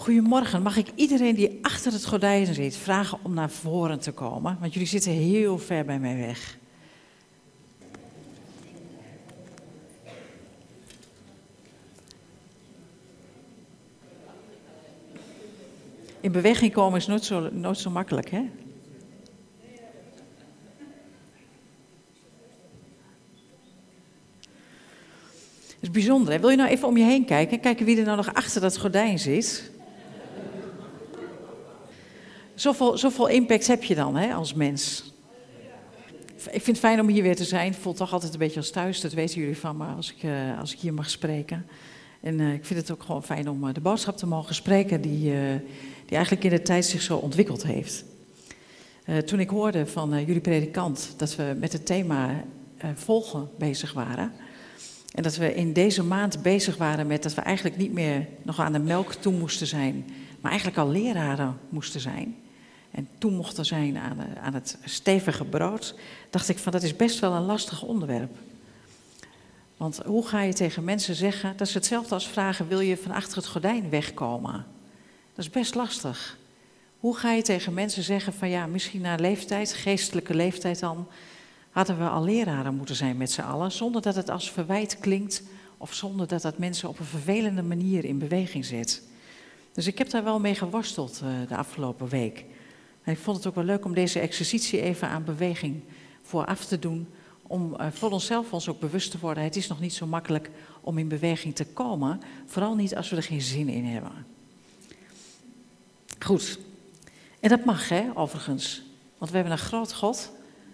Goedemorgen, mag ik iedereen die achter het gordijn zit vragen om naar voren te komen? Want jullie zitten heel ver bij mij weg. In beweging komen is nooit zo, nooit zo makkelijk, hè? Het is bijzonder. Hè? Wil je nou even om je heen kijken? Kijken wie er nou nog achter dat gordijn zit? Zoveel, impact heb je dan hè, als mens. Ik vind het fijn om hier weer te zijn. Ik voel toch altijd een beetje als thuis. Dat weten jullie van me als ik, uh, als ik hier mag spreken. En uh, ik vind het ook gewoon fijn om uh, de boodschap te mogen spreken die, die eigenlijk in de tijd zich zo ontwikkeld heeft. toen ik hoorde van jullie predikant dat we met het thema volgen bezig waren. En dat we in deze maand bezig waren met dat we eigenlijk niet meer nog aan de melk toe moesten zijn, maar eigenlijk al leraren moesten zijn. En toe mochten zijn aan, aan het stevige brood, dacht ik van dat is best wel een lastig onderwerp. Want hoe ga je tegen mensen zeggen, dat is hetzelfde als vragen, wil je van achter het gordijn wegkomen? Dat is best lastig. Hoe ga je tegen mensen zeggen van ja, misschien na leeftijd, geestelijke leeftijd dan, hadden we al leraren moeten zijn met z'n allen, zonder dat het als verwijt klinkt of zonder dat dat mensen op een vervelende manier in beweging zet. Dus ik heb daar wel mee geworsteld uh, de afgelopen week. En ik vond het ook wel leuk om deze exercitie even aan beweging vooraf te doen, om uh, voor onszelf ons ook bewust te worden. Het is nog niet zo makkelijk om in beweging te komen, vooral niet als we er geen zin in hebben. Goed. En dat mag, hè, overigens. Want we hebben een groot God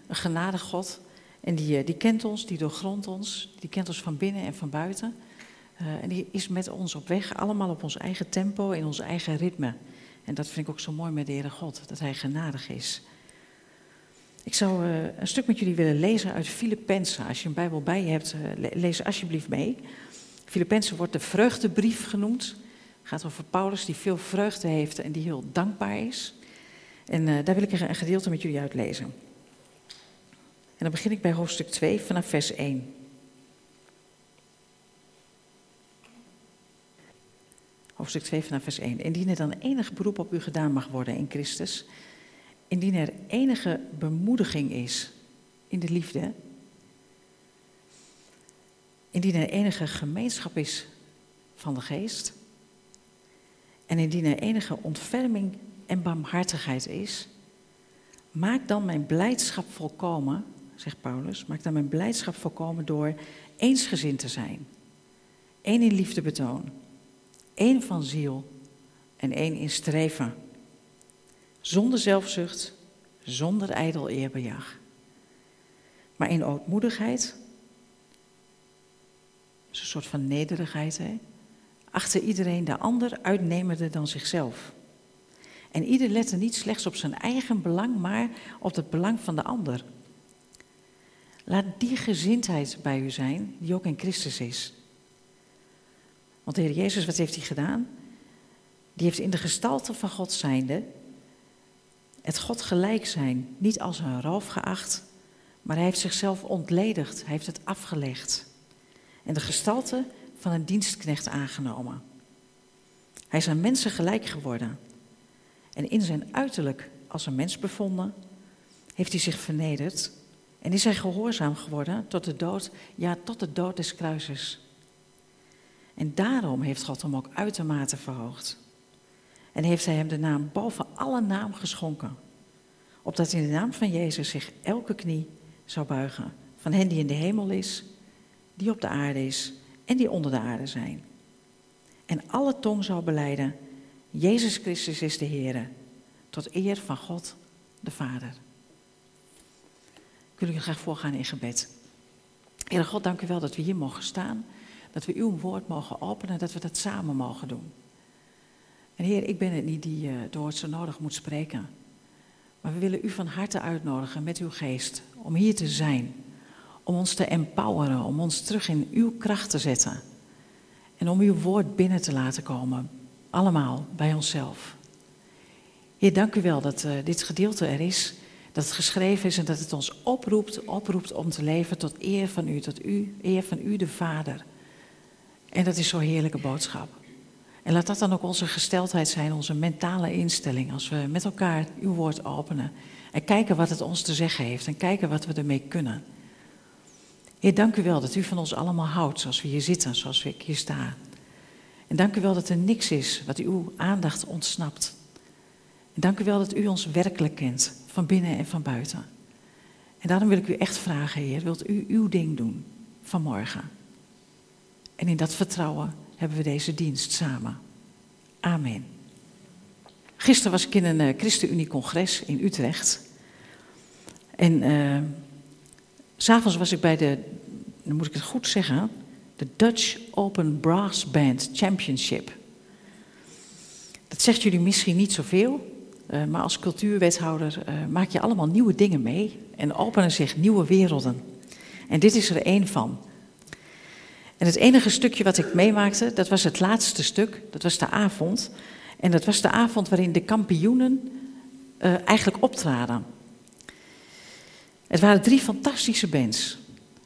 een genadig God. En die, eh, die kent ons, die doorgrondt ons, die kent ons van binnen en van buiten. Uh, en die is met ons op weg, allemaal op ons eigen tempo, in ons eigen ritme. En dat vind ik ook zo mooi met de Heere God, dat Hij genadig is. Ik zou uh, een stuk met jullie willen lezen uit Filippenzen. Als je een Bijbel bij je hebt, uh, lees alsjeblieft mee. Filippenzen wordt de vreugdebrief genoemd. Het gaat over Paulus die veel vreugde heeft en die heel dankbaar is. En daar wil ik een gedeelte met jullie uitlezen. En dan begin ik bij hoofdstuk 2 vanaf vers 1. Hoofdstuk 2 vanaf vers 1. Indien er dan enig beroep op u gedaan mag worden in Christus, indien er enige bemoediging is in de liefde, indien er enige gemeenschap is van de geest, en indien er enige ontferming en barmhartigheid is, maak dan mijn blijdschap volkomen zegt Paulus, maak dan mijn blijdschap voorkomen door eensgezind te zijn. één in liefde betoon, één van ziel en één in streven. Zonder zelfzucht, zonder ijdel eerbejag. Maar in ootmoedigheid, is een soort van nederigheid, hè? achter iedereen de ander uitnemender dan zichzelf. En ieder lette niet slechts op zijn eigen belang, maar op het belang van de ander. Laat die gezindheid bij u zijn, die ook in Christus is. Want de Heer Jezus, wat heeft hij gedaan? Die heeft in de gestalte van God zijnde het God gelijk zijn niet als een roof geacht, maar hij heeft zichzelf ontledigd, hij heeft het afgelegd. En de gestalte van een dienstknecht aangenomen. Hij is aan mensen gelijk geworden. En in zijn uiterlijk als een mens bevonden, heeft hij zich vernederd en is hij gehoorzaam geworden tot de dood, ja, tot de dood des kruises. En daarom heeft God hem ook uitermate verhoogd. En heeft hij hem de naam boven alle naam geschonken. Opdat in de naam van Jezus zich elke knie zou buigen. Van hen die in de hemel is, die op de aarde is en die onder de aarde zijn. En alle tong zou beleiden, Jezus Christus is de Heer, tot eer van God de Vader. Ik wil u graag voorgaan in gebed. Heer God, dank u wel dat we hier mogen staan. Dat we uw woord mogen openen. Dat we dat samen mogen doen. En Heer, ik ben het niet die uh, door het zo nodig moet spreken. Maar we willen u van harte uitnodigen met uw geest. Om hier te zijn. Om ons te empoweren. Om ons terug in uw kracht te zetten. En om uw woord binnen te laten komen. Allemaal bij onszelf. Heer, dank u wel dat uh, dit gedeelte er is dat het geschreven is en dat het ons oproept, oproept om te leven tot eer van u, tot u, eer van u de Vader. En dat is zo'n heerlijke boodschap. En laat dat dan ook onze gesteldheid zijn, onze mentale instelling, als we met elkaar uw woord openen. En kijken wat het ons te zeggen heeft en kijken wat we ermee kunnen. Heer, dank u wel dat u van ons allemaal houdt zoals we hier zitten, zoals ik hier sta. En dank u wel dat er niks is wat uw aandacht ontsnapt. En dank u wel dat u ons werkelijk kent, van binnen en van buiten. En daarom wil ik u echt vragen, Heer, wilt u uw ding doen vanmorgen? En in dat vertrouwen hebben we deze dienst samen. Amen. Gisteren was ik in een uh, ChristenUnie-congres in Utrecht. En uh, s'avonds was ik bij de, dan moet ik het goed zeggen, de Dutch Open Brass Band Championship. Dat zegt jullie misschien niet zoveel, uh, maar als cultuurwethouder maak je allemaal nieuwe dingen mee en openen zich nieuwe werelden. En dit is er één van. En het enige stukje wat ik meemaakte, dat was het laatste stuk, dat was de avond. En dat was de avond waarin de kampioenen uh, eigenlijk optraden. Het waren drie fantastische bands.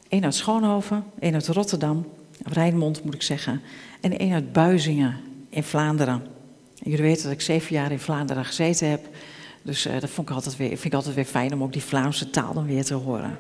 Eén uit Schoonhoven, één uit Rotterdam, Rijnmond moet ik zeggen, en één uit Buizingen in Vlaanderen. En jullie weten dat ik zeven jaar in Vlaanderen gezeten heb, dus uh, dat vond ik altijd weer, vind ik altijd weer fijn om ook die Vlaamse taal dan weer te horen.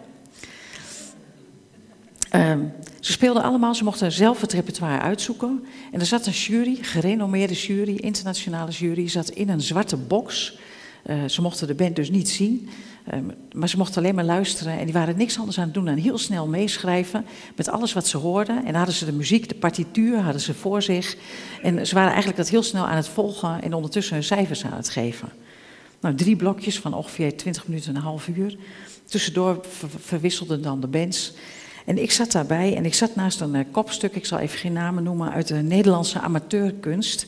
Um, ze speelden allemaal, ze mochten zelf het repertoire uitzoeken. En er zat een jury, gerenommeerde jury, internationale jury, zat in een zwarte box. Uh, ze mochten de band dus niet zien, um, maar ze mochten alleen maar luisteren. En die waren niks anders aan het doen dan heel snel meeschrijven met alles wat ze hoorden. En hadden ze de muziek, de partituur hadden ze voor zich. En ze waren eigenlijk dat heel snel aan het volgen en ondertussen hun cijfers aan het geven. Nou, drie blokjes van ongeveer 20 minuten en een half uur. Tussendoor ver verwisselden dan de bands. En ik zat daarbij en ik zat naast een uh, kopstuk, ik zal even geen namen noemen, uit de Nederlandse amateurkunst.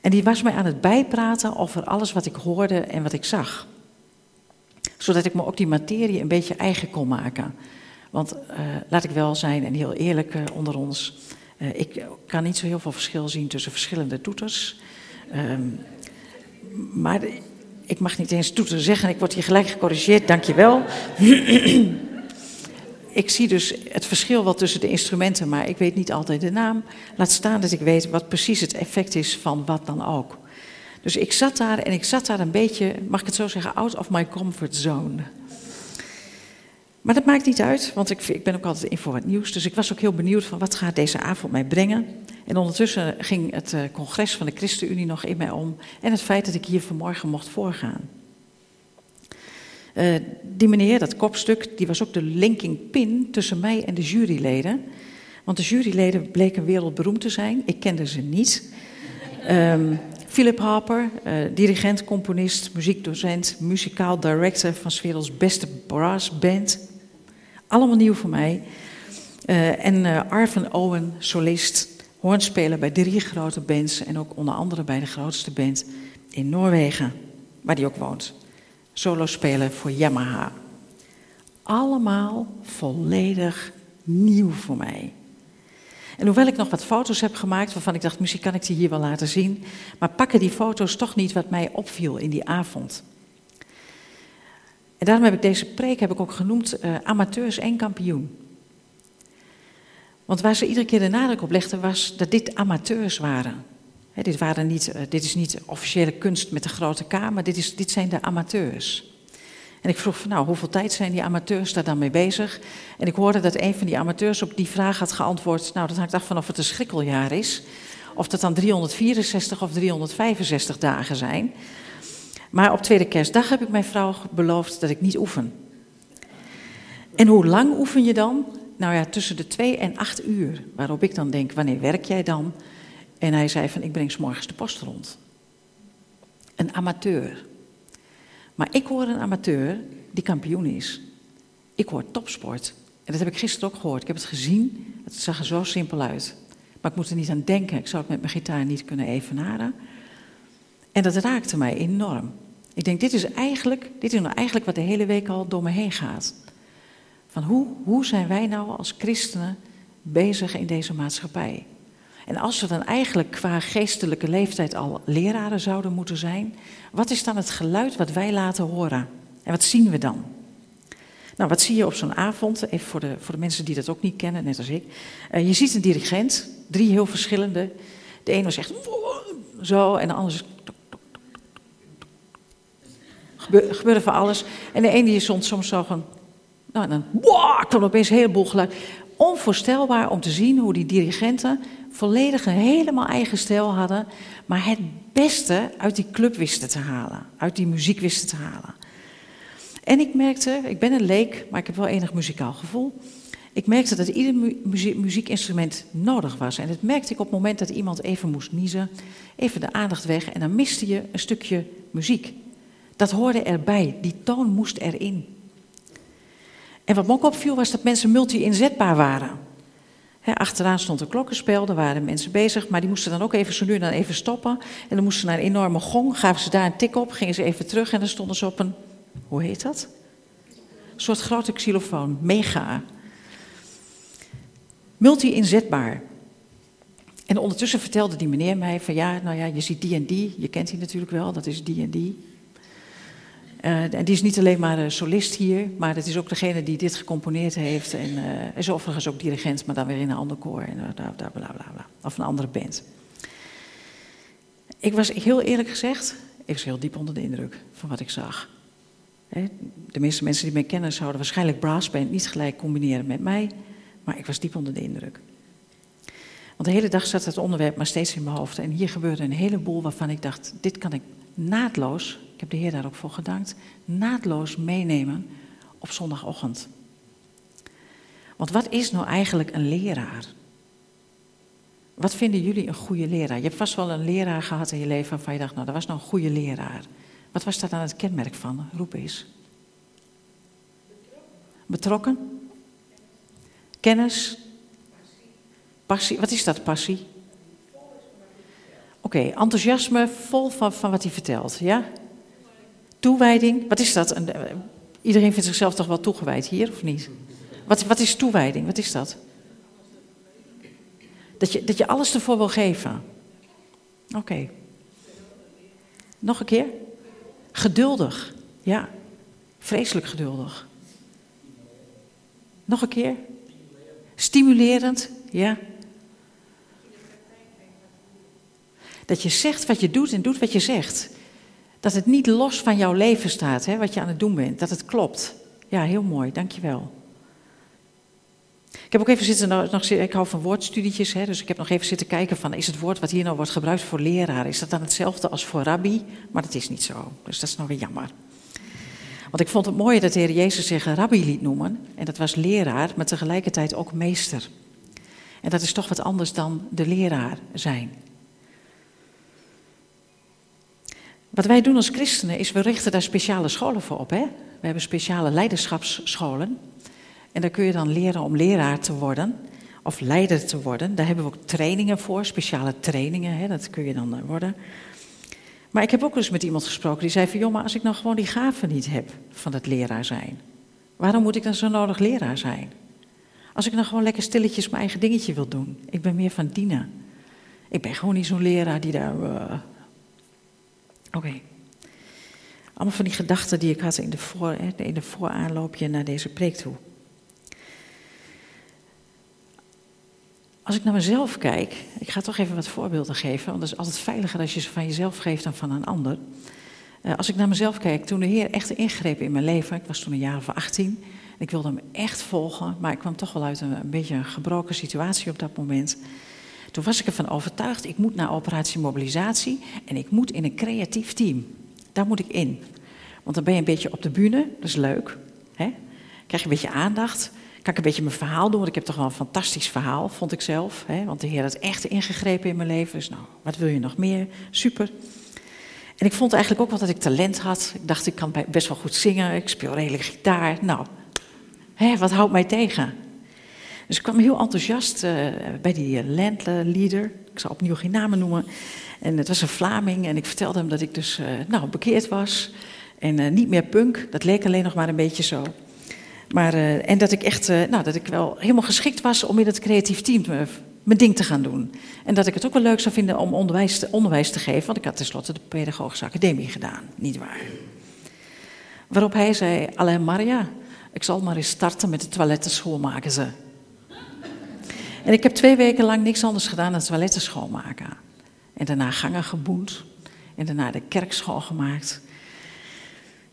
En die was mij aan het bijpraten over alles wat ik hoorde en wat ik zag. Zodat ik me ook die materie een beetje eigen kon maken. Want uh, laat ik wel zijn en heel eerlijk uh, onder ons. Ik kan niet zo heel veel verschil zien tussen verschillende toeters. Um, maar ik mag niet eens toeter zeggen, ik word hier gelijk gecorrigeerd, dankjewel. ik zie dus het verschil wel tussen de instrumenten, maar ik weet niet altijd de naam. Laat staan dat ik weet wat precies het effect is van wat dan ook. Dus ik zat daar en ik zat daar een beetje, mag ik het zo zeggen, out of my comfort zone. Maar dat maakt niet uit, want ik, ik ben ook altijd in voor het nieuws. Dus ik was ook heel benieuwd van wat gaat deze avond mij brengen. En ondertussen ging het uh, congres van de ChristenUnie nog in mij om. En het feit dat ik hier vanmorgen mocht voorgaan. Uh, die meneer, dat kopstuk, die was ook de linking pin tussen mij en de juryleden. Want de juryleden bleken wereldberoemd te zijn. Ik kende ze niet. Um, Philip Harper, uh, dirigent, componist, muziekdocent, muzikaal director van 's werelds beste brassband. Allemaal nieuw voor mij. Uh, en uh, Arven Owen, solist, hoornspeler bij drie grote bands en ook onder andere bij de grootste band in Noorwegen, waar hij ook woont solo spelen voor Yamaha. Allemaal volledig nieuw voor mij. En hoewel ik nog wat foto's heb gemaakt waarvan ik dacht, misschien kan ik die hier wel laten zien, maar pakken die foto's toch niet wat mij opviel in die avond. En daarom heb ik deze preek heb ik ook genoemd uh, amateurs en kampioen. Want waar ze iedere keer de nadruk op legden was dat dit amateurs waren. Dit, waren niet, uh, dit is niet officiële kunst met de grote K, maar dit, is, dit zijn de amateurs. En ik vroeg van nou, hoeveel tijd zijn die amateurs daar dan mee bezig? En ik hoorde dat een van die amateurs op die vraag had geantwoord, nou dat hangt af van of het een schrikkeljaar is. Of dat dan 364 of 365 dagen zijn. Maar op tweede kerstdag heb ik mijn vrouw beloofd dat ik niet oefen. En hoe lang oefen je dan? Nou ja, tussen de 2 en 8 uur. Waarop ik dan denk, wanneer werk jij dan? En hij zei van, ik breng morgens de post rond. Een amateur. Maar ik hoor een amateur die kampioen is. Ik hoor topsport. En dat heb ik gisteren ook gehoord. Ik heb het gezien. Het zag er zo simpel uit. Maar ik moet er niet aan denken. Ik zou het met mijn gitaar niet kunnen evenaren. En dat raakte mij enorm. Ik denk, dit is eigenlijk, dit is nou eigenlijk wat de hele week al door me heen gaat. Van hoe, hoe zijn wij nou als christenen bezig in deze maatschappij? En als we dan eigenlijk qua geestelijke leeftijd al leraren zouden moeten zijn, wat is dan het geluid wat wij laten horen? En wat zien we dan? Nou, wat zie je op zo'n avond? Even voor de, voor de mensen die dat ook niet kennen, net als ik. Uh, je ziet een dirigent, drie heel verschillende. De ene echt zo en de ander Gebe gebeurde van alles. En de ene die stond soms zo van, nou, en dan wow, kwam opeens een heleboel geluid. Onvoorstelbaar om te zien hoe die dirigenten volledig een helemaal eigen stijl hadden, maar het beste uit die club wisten te halen, uit die muziek wisten te halen. En ik merkte, ik ben een leek, maar ik heb wel enig muzikaal gevoel. Ik merkte dat ieder muziekinstrument nodig was. En dat merkte ik op het moment dat iemand even moest niezen, even de aandacht weg en dan miste je een stukje muziek. Dat hoorde erbij, die toon moest erin. En wat me ook opviel was dat mensen multi-inzetbaar waren. Achteraan stond een klokkenspel, daar waren mensen bezig, maar die moesten dan ook even zo nu dan even stoppen. En dan moesten ze naar een enorme gong, gaven ze daar een tik op, gingen ze even terug en dan stonden ze op een, hoe heet dat? Een soort grote xylofoon, mega. Multi-inzetbaar. En ondertussen vertelde die meneer mij van ja, nou ja, je ziet die en die, je kent die natuurlijk wel, dat is die en die. Uh, en die is niet alleen maar solist hier, maar het is ook degene die dit gecomponeerd heeft. En uh, is overigens ook dirigent, maar dan weer in een ander koor. En, bla, bla, bla, bla, Of een andere band. Ik was heel eerlijk gezegd, ik was heel diep onder de indruk van wat ik zag. De meeste mensen die mij kennen zouden waarschijnlijk brassband niet gelijk combineren met mij. Maar ik was diep onder de indruk. Want de hele dag zat het onderwerp maar steeds in mijn hoofd. En hier gebeurde een heleboel waarvan ik dacht, dit kan ik naadloos ik heb de Heer daar ook voor gedankt, naadloos meenemen op zondagochtend. Want wat is nou eigenlijk een leraar? Wat vinden jullie een goede leraar? Je hebt vast wel een leraar gehad in je leven waarvan je dacht, nou, dat was nou een goede leraar. Wat was daar dan het kenmerk van? Roep eens. Betrokken? Kennis? Passie? Wat is dat, passie? Oké, enthousiasme, vol van, van wat hij vertelt, ja? Toewijding, wat is dat? Eh, iedereen vindt zichzelf toch wel toegewijd hier, of niet? Wat, wat is toewijding? Wat is dat? Dat je, dat je alles ervoor wil geven. Oké. Nog een keer? Geduldig. Ja. Vreselijk geduldig. Nog een keer? Stimulerend. Ja. Dat je zegt wat je doet en doet wat je zegt. Dat het niet los van jouw leven staat, hè, wat je aan het doen bent. Dat het klopt. Ja, heel mooi, dankjewel. Ik heb ook even zitten, nog, ik hou van woordstudietjes, hè, dus ik heb nog even zitten kijken van, is het woord wat hier nou wordt gebruikt voor leraar, is dat dan hetzelfde als voor rabbi? Maar dat is niet zo, dus dat is nou weer jammer. Want ik vond het mooi dat de Heer Jezus zich rabbi liet noemen, en dat was leraar, maar tegelijkertijd ook meester. En dat is toch wat anders dan de leraar zijn. Wat wij doen als christenen is, we richten daar speciale scholen voor op. Hè? We hebben speciale leiderschapsscholen. En daar kun je dan leren om leraar te worden of leider te worden. Daar hebben we ook trainingen voor, speciale trainingen. Hè? Dat kun je dan eh, worden. Maar ik heb ook eens met iemand gesproken die zei van... joh, maar als ik nou gewoon die gaven niet heb van het leraar zijn... waarom moet ik dan zo nodig leraar zijn? Als ik nou gewoon lekker stilletjes mijn eigen dingetje wil doen. Ik ben meer van dienen. Ik ben gewoon niet zo'n leraar die daar... Uh, Oké. Allemaal van die gedachten die ik had in de, voor, in de vooraanloopje naar deze preek toe. Als ik naar mezelf kijk, ik ga toch even wat voorbeelden geven, want het is altijd veiliger als je ze van jezelf geeft dan van een ander. Uh, als ik naar mezelf kijk, toen de Heer echt ingreep in mijn leven, ik was toen een jaar of 18, ik wilde hem echt volgen, maar ik kwam toch wel uit een, een beetje een gebroken situatie op dat moment. Toen was ik ervan overtuigd, ik moet naar operatie mobilisatie en ik moet in een creatief team. Daar moet ik in. Want dan ben je een beetje op de bühne, dat is leuk. Hè? Krijg je een beetje aandacht. Kan ik een beetje mijn verhaal doen, want ik heb toch wel een fantastisch verhaal, vond ik zelf. Hè? Want de Heer had echt ingegrepen in mijn leven. Dus nou, wat wil je nog meer? Super. En ik vond eigenlijk ook wel dat ik talent had. Ik dacht, ik kan best wel goed zingen, ik speel redelijk gitaar. Nou, hè, wat houdt mij tegen? Dus ik kwam heel enthousiast uh, bij die landleader. Ik zal opnieuw geen namen noemen. En het was een Vlaming en ik vertelde hem dat ik dus uh, nou, bekeerd was. En niet meer punk, dat leek alleen nog maar een beetje zo. Maar, en dat ik echt, nou, dat ik wel helemaal geschikt was om in het creatief team mijn ding te gaan doen. En dat ik het ook wel leuk zou vinden om onderwijs te, onderwijs te geven, want ik had tenslotte de Pedagogische Academie gedaan, niet waar. Waarop hij zei, Alain Maria, ik zal maar eens starten met de toiletten schoonmaken ze. En ik heb twee weken lang niks anders gedaan dan toiletten schoonmaken. En daarna gangen geboend. En daarna de kerk schoongemaakt.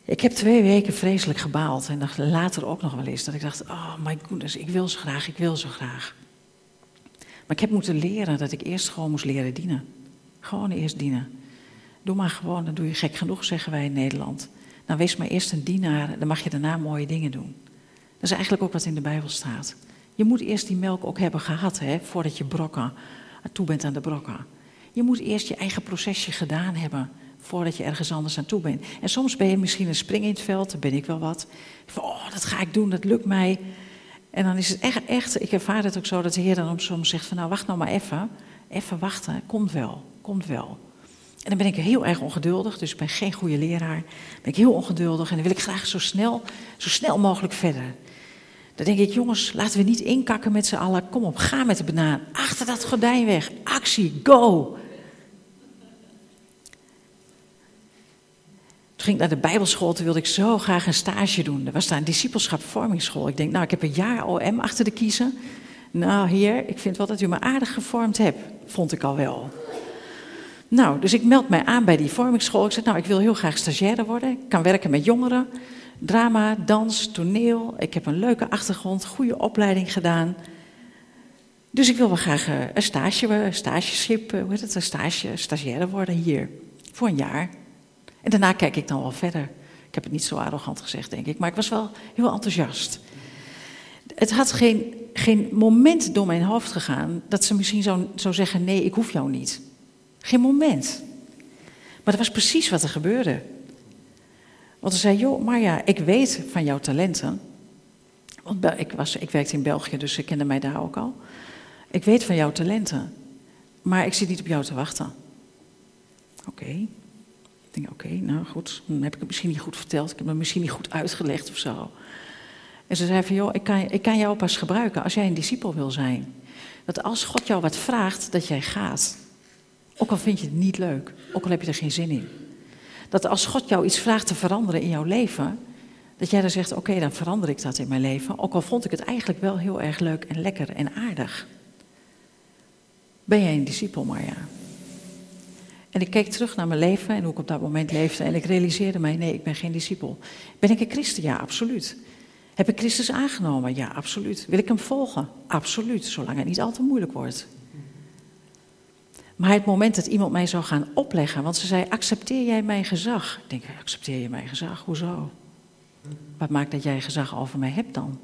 Ik heb twee weken vreselijk gebaald. En dacht later ook nog wel eens dat ik dacht: Oh my goodness, ik wil zo graag, ik wil zo graag. Maar ik heb moeten leren dat ik eerst gewoon moest leren dienen. Gewoon eerst dienen. Doe maar gewoon, dan doe je gek genoeg, zeggen wij in Nederland. Nou, wees maar eerst een dienaar, dan mag je daarna mooie dingen doen. Dat is eigenlijk ook wat in de Bijbel staat. Je moet eerst die melk ook hebben gehad, hè, voordat je brokken toe bent aan de brokken. Je moet eerst je eigen procesje gedaan hebben voordat je ergens anders aan toe bent. En soms ben je misschien een spring in het veld, dan ben ik wel wat. Van, oh, dat ga ik doen, dat lukt mij. En dan is het echt, echt, ik ervaar het ook zo dat de Heer dan soms zegt van nou wacht nou maar even. Even wachten, komt wel, komt wel. En dan ben ik heel erg ongeduldig, dus ik ben geen goede leraar. Ben ik heel ongeduldig en dan wil ik graag zo snel, zo snel mogelijk verder. Dan denk ik, jongens, laten we niet inkakken met z'n allen. Kom op, ga met de banaan. Achter dat gordijn weg. Actie, go. Toen ging ik naar de Bijbelschool, toen wilde ik zo graag een stage doen. Er was daar een. Ik denk, nou, ik heb een jaar OM achter de kiezen. Nou, heer, ik vind wel dat u me aardig gevormd hebt. Vond ik al wel. Nou, dus ik meld mij aan bij die vormingsschool. Ik zeg, nou, ik wil heel graag stagiaire worden. Ik kan werken met jongeren. Drama, dans, toneel. Ik heb een leuke achtergrond, goede opleiding gedaan. Dus ik wil wel graag eh, een stage, een stageschip, eh, hoe heet het, een stage, stagiaire worden hier. Voor een jaar. En daarna kijk ik dan wel verder. Ik heb het niet zo arrogant gezegd, denk ik, maar ik was wel heel enthousiast. Het had geen, geen moment door mijn hoofd gegaan dat ze misschien zou, zou zeggen: nee, ik hoef jou niet. Geen moment. Maar dat was precies wat er gebeurde. Want ze zei: joh, Marja, ik weet van jouw talenten. Want ik, was, ik werkte in België, dus ze kende mij daar ook al. Ik weet van jouw talenten, maar ik zit niet op jou te wachten. Oké denk, oké, nou goed, dan heb ik het misschien niet goed verteld. Ik heb het misschien niet goed uitgelegd of zo. En ze zei van, joh, ik kan, ik kan jou pas gebruiken als jij een discipel wil zijn. Dat als God jou wat vraagt, dat jij gaat. Ook al vind je het niet leuk, ook al heb je er geen zin in. Dat als God jou iets vraagt te veranderen in jouw leven, dat jij dan zegt, oké, dan verander ik dat in mijn leven. Ook al vond ik het eigenlijk wel heel erg leuk en lekker en aardig. Ben jij een discipel, Marja? En ik keek terug naar mijn leven en hoe ik op dat moment leefde. En ik realiseerde mij, nee, ik ben geen discipel. Ben ik een christen? Ja, absoluut. Heb ik Christus aangenomen? Ja, absoluut. Wil ik hem volgen? Absoluut, zolang het niet al te moeilijk wordt. Maar het moment dat iemand mij zou gaan opleggen, want ze zei: Accepteer jij mijn gezag? Ik denk: Accepteer je mijn gezag? Hoezo? Wat maakt dat jij gezag over mij hebt dan?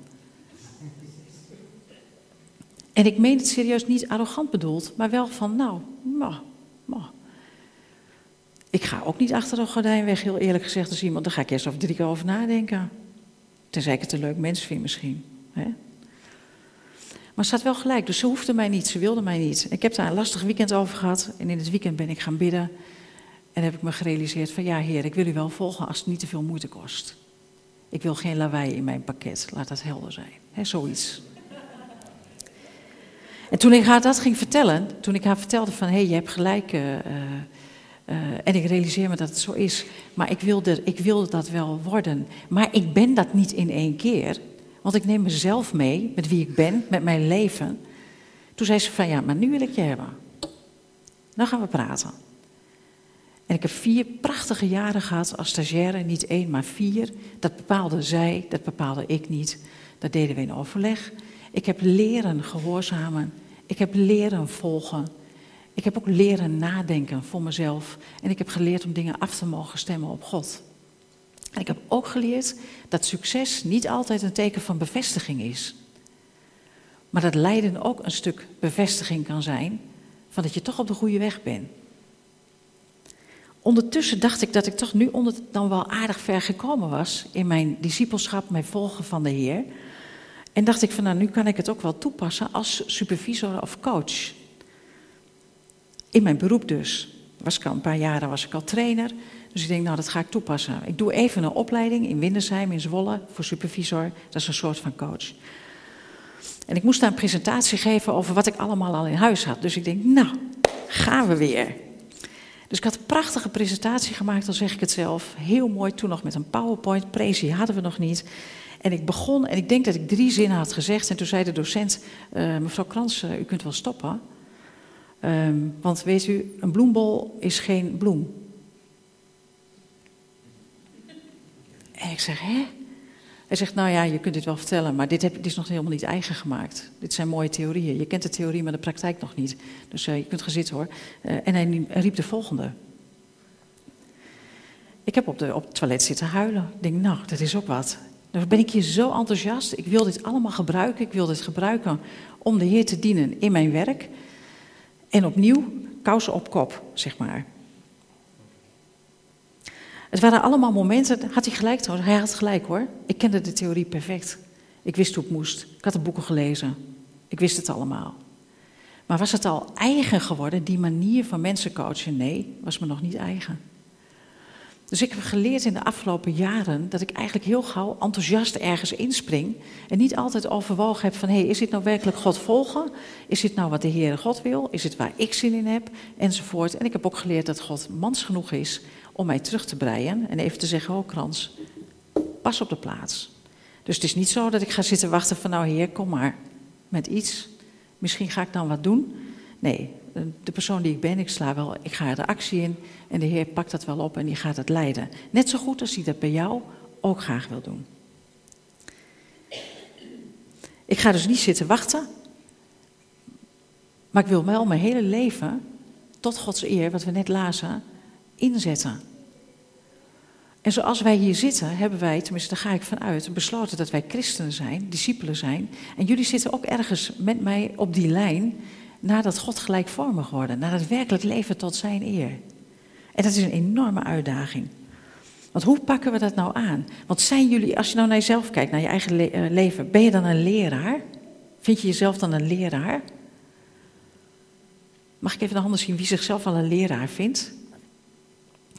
En ik meen het serieus niet arrogant bedoeld, maar wel van: Nou, nou, nou ik ga ook niet achter de gordijn weg, heel eerlijk gezegd, als iemand. Dan ga ik eerst over drie keer over nadenken. Tenzij ik het een leuk mens vind misschien. Hè? Maar ze had wel gelijk, dus ze hoefde mij niet, ze wilde mij niet. Ik heb daar een lastig weekend over gehad. En in het weekend ben ik gaan bidden. En heb ik me gerealiseerd van ja, heer, ik wil u wel volgen als het niet te veel moeite kost. Ik wil geen lawaai in mijn pakket, laat dat helder zijn. He, zoiets. En toen ik haar dat ging vertellen, toen ik haar vertelde van hé, hey, je hebt gelijk, uh, uh, en ik realiseer me dat het zo is. Maar ik wilde, ik wilde dat wel worden. Maar ik ben dat niet in één keer. Want ik neem mezelf mee, met wie ik ben, met mijn leven. Toen zei ze van ja, maar nu wil ik je hebben. Dan gaan we praten. En ik heb vier prachtige jaren gehad als stagiaire, niet één, maar vier. Dat bepaalde zij, dat bepaalde ik niet. Dat deden we in overleg. Ik heb leren gehoorzamen. Ik heb leren volgen. Ik heb ook leren nadenken voor mezelf. En ik heb geleerd om dingen af te mogen stemmen op God. En ik heb ook geleerd dat succes niet altijd een teken van bevestiging is. Maar dat lijden ook een stuk bevestiging kan zijn van dat je toch op de goede weg bent. Ondertussen dacht ik dat ik toch nu onder, dan wel aardig ver gekomen was in mijn discipelschap, mijn volgen van de Heer. En dacht ik van nou, nu kan ik het ook wel toepassen als supervisor of coach. In mijn beroep dus. Was een paar jaren was ik al trainer. Dus ik denk, nou, dat ga ik toepassen. Ik doe even een opleiding in Windersheim, in Zwolle, voor supervisor. Dat is een soort van coach. En ik moest daar een presentatie geven over wat ik allemaal al in huis had. Dus ik denk, nou, gaan we weer. Dus ik had een prachtige presentatie gemaakt, dan zeg ik het zelf. Heel mooi, toen nog met een PowerPoint. Prezi hadden we nog niet. En ik begon, en ik denk dat ik drie zinnen had gezegd. En toen zei de docent, uh, mevrouw Krans, uh, u kunt wel stoppen. Ehm, want weet u, een bloembol is geen bloem. En ik zeg, hè? Hij zegt, nou ja, je kunt dit wel vertellen, maar dit, heb, dit is nog helemaal niet eigen gemaakt. Dit zijn mooie theorieën. Je kent de theorie, maar de praktijk nog niet. Dus uh, je kunt gaan zitten hoor. Uh, en hij, hij riep de volgende. Ik heb op, de, op het toilet zitten huilen. Ik denk, nou, dat is ook wat. Dan ben ik hier zo enthousiast. Ik wil dit allemaal gebruiken. Ik wil dit gebruiken om de Heer te dienen in mijn werk. En opnieuw, kousen op kop, zeg maar. Het waren allemaal momenten, had hij gelijk trouwens, hij had gelijk hoor. Ik kende de theorie perfect. Ik wist hoe het moest. Ik had de boeken gelezen. Ik wist het allemaal. Maar was het al eigen geworden, die manier van mensen coachen? Nee, was me nog niet eigen. Dus ik heb geleerd in de afgelopen jaren dat ik eigenlijk heel gauw enthousiast ergens inspring. En niet altijd overwogen heb van, hé, hey, is dit nou werkelijk God volgen? Is dit nou wat de Heere God wil? Is het waar ik zin in heb? Enzovoort. En ik heb ook geleerd dat God mans genoeg is om mij terug te breien. En even te zeggen, oh krans, pas op de plaats. Dus het is niet zo dat ik ga zitten wachten van, nou heer, kom maar met iets. Misschien ga ik dan wat doen. Nee, de persoon die ik ben, ik sla wel, ik ga er actie in en de Heer pakt dat wel op en die gaat het leiden. Net zo goed als hij dat bij jou ook graag wil doen. Ik ga dus niet zitten wachten, maar ik wil wel mijn hele leven tot Gods eer, wat we net lazen, inzetten. En zoals wij hier zitten, hebben wij, tenminste daar ga ik vanuit, besloten dat wij christenen zijn, discipelen zijn. En jullie zitten ook ergens met mij op die lijn naar dat God gelijkvormig worden, naar het werkelijk leven tot zijn eer. En dat is een enorme uitdaging. Want hoe pakken we dat nou aan? Want zijn jullie, als je nou naar jezelf kijkt, naar je eigen eh, leven, ben je dan een leraar? Vind je jezelf dan een leraar? Mag ik even de handen zien wie zichzelf al een leraar vindt?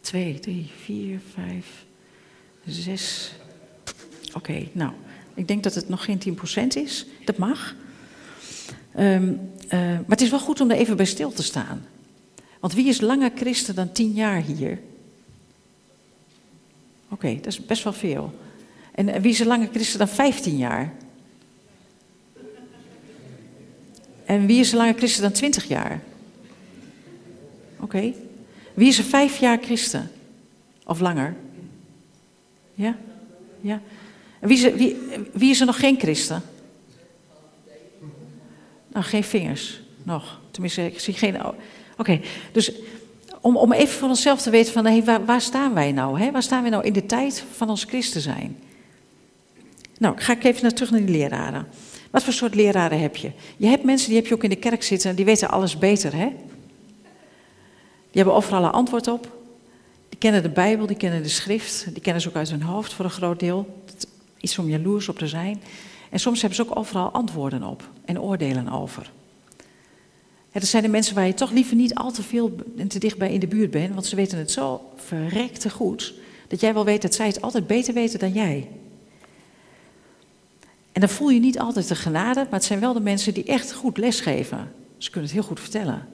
Twee, drie, vier, vijf, zes. Oké, nou, ik denk dat het nog geen 10% is. Dat mag. Um, uh, maar het is wel goed om er even bij stil te staan. Want wie is langer christen dan tien jaar hier? Oké, dat is best wel veel. En wie is er langer christen dan 15 jaar? En wie is er langer christen dan 20 jaar? Oké. Wie is er vijf jaar christen? Of langer? Ja? Ja. En wie is wie, wie is er nog geen christen? Nou, geen vingers. Nog. Tenminste, ik zie geen. Oké, dus om, om even voor onszelf te weten van hey, waar, waar staan wij nou? Hè? Waar staan wij nou in de tijd van ons christen zijn? Nou, ga ik even naar terug naar die leraren. Wat voor soort leraren heb je? Je hebt mensen die heb je ook in de kerk zitten en die weten alles beter, hè? Die hebben overal een antwoord op. Die kennen de Bijbel, die kennen de schrift, die kennen ze ook uit hun hoofd voor een groot deel. Iets om jaloers op te zijn. En soms hebben ze ook overal antwoorden op en oordelen over. Dat zijn de mensen waar je toch liever niet al te veel en te dichtbij in de buurt bent, want ze weten het zo verrekte goed, dat jij wel weet dat zij het altijd beter weten dan jij. En dan voel je niet altijd de genade, maar het zijn wel de mensen die echt goed lesgeven. Ze kunnen het heel goed vertellen.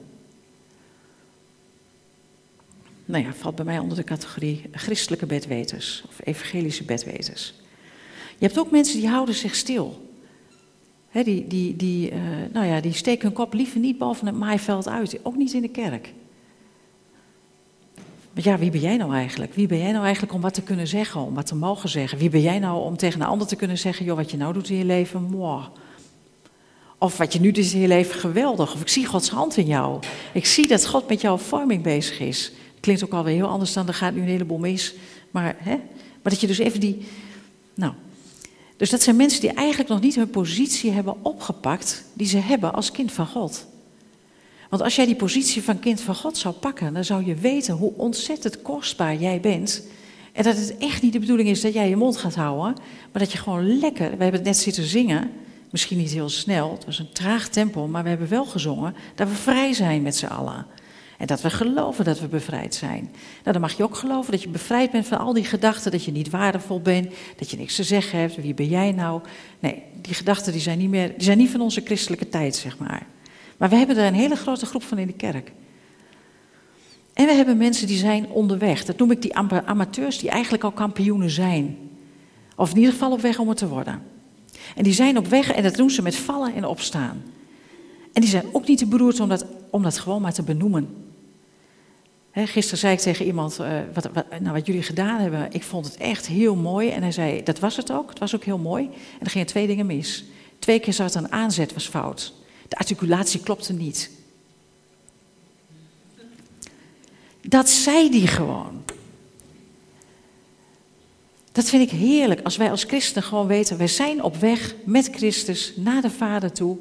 Nou ja, valt bij mij onder de categorie christelijke bedweters of evangelische bedweters. Je hebt ook mensen die houden zich stil die, die, die, uh, nou ja, die steken hun kop liever niet boven het maaiveld uit, ook niet in de kerk. Maar ja, wie ben jij nou eigenlijk? Wie ben jij nou eigenlijk om wat te kunnen zeggen, om wat te mogen zeggen? Wie ben jij nou om tegen een ander te kunnen zeggen, joh, wat je nou doet in je leven, moi. Of wat je nu doet in je leven, geweldig. Of ik zie Gods hand in jou. Ik zie dat God met jouw vorming bezig is. Klinkt ook alweer heel anders dan, er gaat nu een heleboel mis. Maar, hè? maar dat je dus even die, nou, dus dat zijn mensen die eigenlijk nog niet hun positie hebben opgepakt die ze hebben als kind van God. Want als jij die positie van kind van God zou pakken, dan zou je weten hoe ontzettend kostbaar jij bent. En dat het echt niet de bedoeling is dat jij je mond gaat houden, maar dat je gewoon lekker, we hebben het net zitten zingen, misschien niet heel snel, het was een traag tempo, maar we hebben wel gezongen dat we vrij zijn met z'n allen. En dat we geloven dat we bevrijd zijn. Nou, dan mag je ook geloven dat je bevrijd bent van al die gedachten, dat je niet waardevol bent, dat je niks te zeggen hebt, wie ben jij nou? Nee, die gedachten die zijn, niet meer, die zijn niet van onze christelijke tijd, zeg maar. Maar we hebben er een hele grote groep van in de kerk. En we hebben mensen die zijn onderweg. Dat noem ik die amateurs die eigenlijk al kampioenen zijn. Of in ieder geval op weg om het te worden. En die zijn op weg en dat doen ze met vallen en opstaan. En die zijn ook niet te beroerd om dat om dat gewoon maar te benoemen. Gisteren zei ik tegen iemand, uh, wat, wat, nou, wat jullie gedaan hebben, ik vond het echt heel mooi. En hij zei, dat was het ook, het was ook heel mooi. En er gingen twee dingen mis. Twee keer zat een aanzet was fout. De articulatie klopte niet. Dat zei die gewoon. Dat vind ik heerlijk als wij als christenen gewoon weten, wij zijn op weg met Christus naar de Vader toe.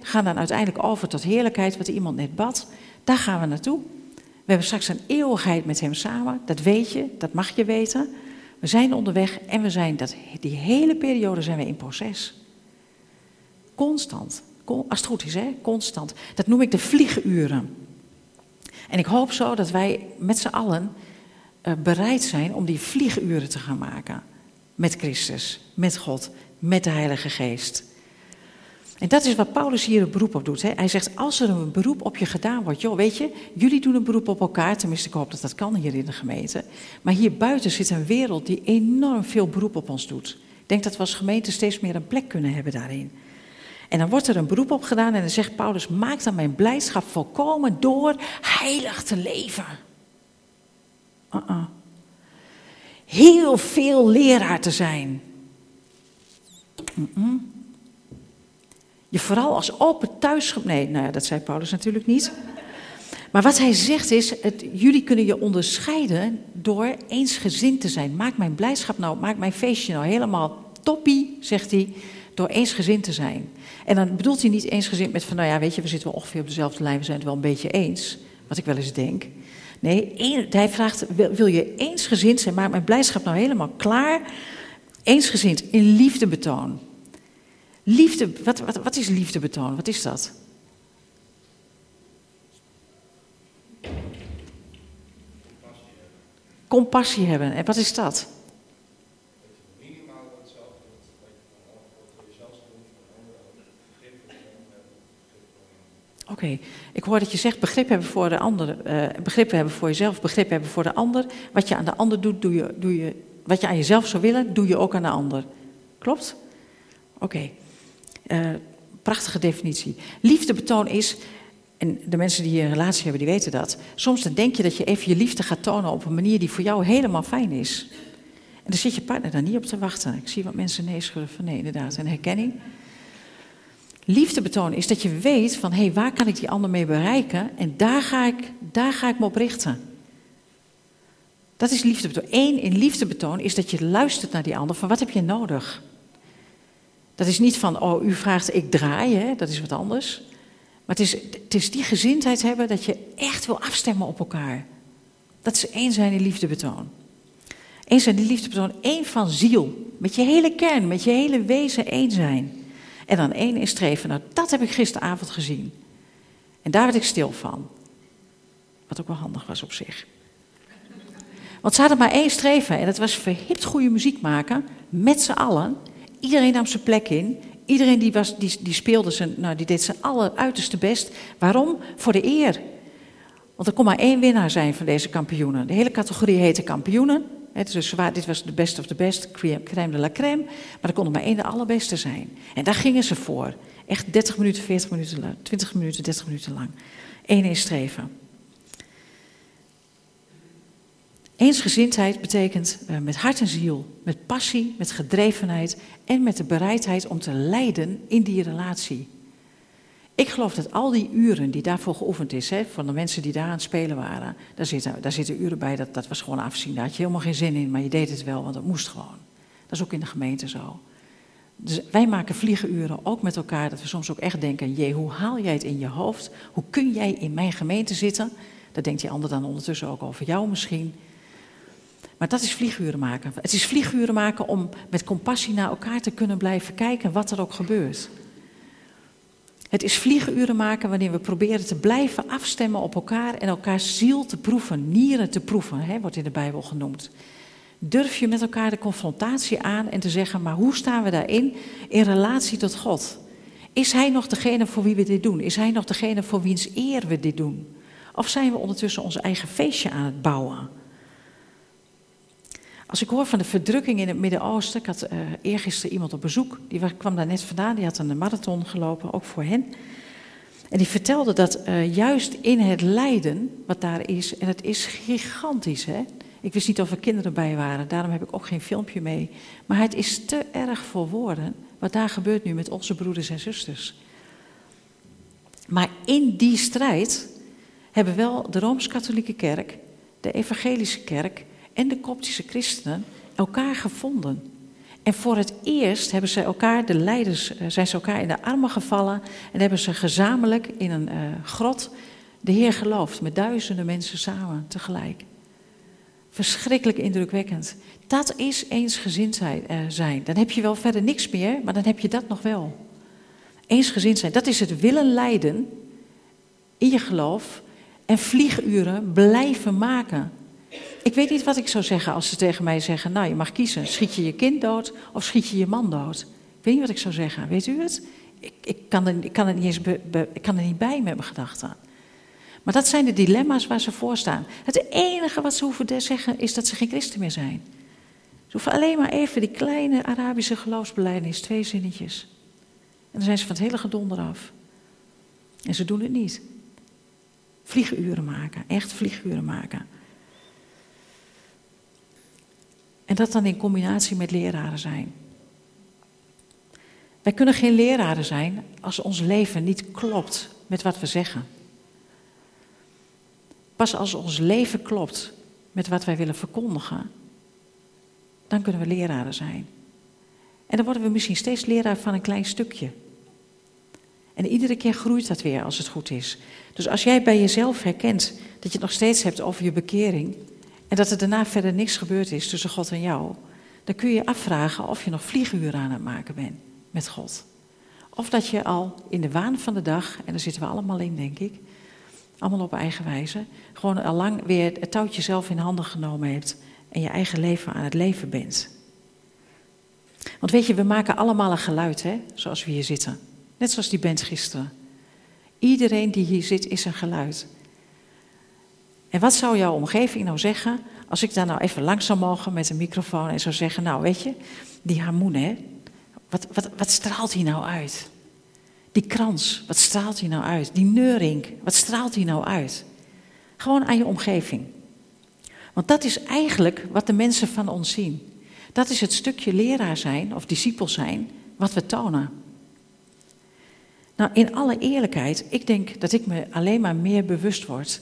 Gaan dan uiteindelijk over tot heerlijkheid, wat iemand net bad. Daar gaan we naartoe. We hebben straks een eeuwigheid met Hem samen. Dat weet je, dat mag je weten. We zijn onderweg en we zijn dat, die hele periode zijn we in proces. Constant. Als het goed is, hè? constant. Dat noem ik de vlieguren. En ik hoop zo dat wij met z'n allen uh, bereid zijn om die vlieguren te gaan maken. Met Christus, met God, met de Heilige Geest. En dat is wat Paulus hier een beroep op doet. Hè. Hij zegt, als er een beroep op je gedaan wordt, joh, weet je, jullie doen een beroep op elkaar, tenminste ik hoop dat dat kan hier in de gemeente. Maar hier buiten zit een wereld die enorm veel beroep op ons doet. Ik denk dat we als gemeente steeds meer een plek kunnen hebben daarin. En dan wordt er een beroep op gedaan en dan zegt Paulus, maak dan mijn blijdschap volkomen door heilig te leven. Uh -uh. Heel veel leraar te zijn. Mm Je vooral als open thuis... Nee, nou ja, dat zei Paulus natuurlijk niet. Maar wat hij zegt is, het, jullie kunnen je onderscheiden door eensgezind te zijn. Maak mijn blijdschap nou, maak mijn feestje nou helemaal toppie, zegt hij, door eensgezind te zijn. En dan bedoelt hij niet eensgezind met van, nou ja, weet je, we zitten wel ongeveer op dezelfde lijn, we zijn het wel een beetje eens. Wat ik wel eens denk. Nee, hij vraagt, wil, je eensgezind zijn, maak mijn blijdschap nou helemaal klaar. Eensgezind, in liefdebetoon. Liefde, wat, wat, wat is liefdebetoon? Wat is dat? Compassie hebben. En wat is dat? Oké, ik hoor dat je zegt begrip hebben voor de ander, uh, begrip hebben voor jezelf, begrip hebben voor de ander. Wat je aan de ander doet, doe je, doe je, wat je aan jezelf zou willen, doe je ook aan de ander. Klopt? Oké, uh, prachtige definitie. Liefdebetoon is, en de mensen die een relatie hebben, die weten dat. Soms dan denk je dat je even je liefde gaat tonen op een manier die voor jou helemaal fijn is. En dan zit je partner daar niet op te wachten. Ik zie wat mensen nee schudden van nee, inderdaad. En herkenning. Liefde betonen is dat je weet van hé, hey, waar kan ik die ander mee bereiken en daar ga ik, daar ga ik me op richten. Dat is liefdebetoon. Eén in liefdebetoon is dat je luistert naar die ander van wat heb je nodig. Dat is niet van oh, u vraagt ik draai, hè? dat is wat anders. Maar het is, het is die gezindheid hebben dat je echt wil afstemmen op elkaar. Dat is één zijn in liefdebetoon. Eén zijn in liefdebetoon, één van ziel. Met je hele kern, met je hele wezen één zijn. En dan één is streven. Nou, dat heb ik gisteravond gezien. En daar werd ik stil van. Wat ook wel handig was op zich. Want ze hadden maar één streven en dat was verhipt goede muziek maken. Met z'n allen. Iedereen nam zijn plek in. Iedereen die, was, die, die speelde zijn, nou, die deed zijn alleruiterste best. Waarom? Voor de eer. Want er kon maar één winnaar zijn van deze kampioenen. De hele categorie heette kampioenen dus dit was de best of the best, crème de la crème. Maar er kon maar één de allerbeste zijn. En daar gingen ze voor. Echt 30 minuten, 40 minuten lang, 20 minuten, 30 minuten lang. Eén in streven. Eensgezindheid betekent uh, met hart en ziel, met passie, met gedrevenheid en met de bereidheid om te lijden in die relatie. Ik geloof dat al die uren die daarvoor geoefend is, hè, van de mensen die daar aan het spelen waren, daar zitten, daar zitten uren bij, dat, dat was gewoon afzien. Daar had je helemaal geen zin in, maar je deed het wel, want het moest gewoon. Dat is ook in de gemeente zo. Dus wij maken vliegenuren ook met elkaar, dat we soms ook echt denken, jee, hoe haal jij het in je hoofd? Hoe kun jij in mijn gemeente zitten? Dat denkt die ander dan ondertussen ook over jou misschien. Maar dat is vlieguren maken. Het is vlieguren maken om met compassie naar elkaar te kunnen blijven kijken, wat er ook gebeurt. Het is vliegenuren maken wanneer we proberen te blijven afstemmen op elkaar en elkaars ziel te proeven, nieren te proeven, hè, wordt in de Bijbel genoemd. Durf je met elkaar de confrontatie aan en te zeggen, maar hoe staan we daarin in relatie tot God? Is Hij nog degene voor wie we dit doen? Is Hij nog degene voor wiens eer we dit doen? Of zijn we ondertussen ons eigen feestje aan het bouwen? Als ik hoor van de verdrukking in het Midden-Oosten, ik had uh, eergisteren iemand op bezoek, die kwam daar net vandaan, die had een marathon gelopen, ook voor hen. En die vertelde dat uh, juist in het lijden, wat daar is, en het is gigantisch, hè. Ik wist niet of er kinderen bij waren, daarom heb ik ook geen filmpje mee. Maar het is te erg voor woorden wat daar gebeurt nu met onze broeders en zusters. Maar in die strijd hebben wel de Rooms-Katholieke Kerk, de Evangelische Kerk en de Koptische christenen elkaar gevonden. En voor het eerst hebben ze elkaar, de leiders, eh, zijn ze elkaar in de armen gevallen en hebben ze gezamenlijk in een uh, grot de Heer geloofd, met duizenden mensen samen tegelijk. Verschrikkelijk indrukwekkend. Dat is eensgezind uh, zijn. Dan heb je wel verder niks meer, maar dan heb je dat nog wel. Eensgezind zijn, dat is het willen leiden in je geloof en vlieguren blijven maken. Ik weet niet wat ik zou zeggen als ze tegen mij zeggen: Nou, je mag kiezen. Schiet je je kind dood of schiet je je man dood? Ik weet niet wat ik zou zeggen. Weet u het? Ik, ik, kan, er, ik kan, er niet eens ik kan er niet bij met mijn gedachten. Maar dat zijn de dilemma's waar ze voor staan. Het enige wat ze hoeven te zeggen is dat ze geen christen meer zijn. Ze hoeven alleen maar even die kleine Arabische geloofsbelijdenis, twee zinnetjes. En dan zijn ze van het hele gedonder af. En ze doen het niet. Vlieguren maken, echt vlieguren maken. En dat dan in combinatie met leraren zijn. Wij kunnen geen leraren zijn als ons leven niet klopt met wat we zeggen. Pas als ons leven klopt met wat wij willen verkondigen, dan kunnen we leraren zijn. En dan worden we misschien steeds leraar van een klein stukje. En iedere keer groeit dat weer als het goed is. Dus als jij bij jezelf herkent dat je het nog steeds hebt over je bekering, en dat er daarna verder niks gebeurd is tussen God en jou, dan kun je je afvragen of je nog vlieguren aan het maken bent met God. Of dat je al in de waan van de dag, en daar zitten we allemaal in, denk ik, allemaal op eigen wijze, gewoon al lang weer het touwtje zelf in handen genomen hebt en je eigen leven aan het leven bent. Want weet je, we maken allemaal een geluid, hè, zoals we hier zitten. Net zoals die band gisteren. Iedereen die hier zit is een geluid. En wat zou jouw omgeving nou zeggen als ik daar nou even langs zou mogen met een microfoon en zou zeggen, nou weet je, die harmonie, hè, wat, wat, wat straalt hij nou uit? Die krans, wat straalt hij nou uit? Die neuring, wat straalt hij nou uit? Gewoon aan je omgeving. Want dat is eigenlijk wat de mensen van ons zien. Dat is het stukje leraar zijn of discipel zijn wat we tonen. Nou, in alle eerlijkheid, ik denk dat ik me alleen maar meer bewust word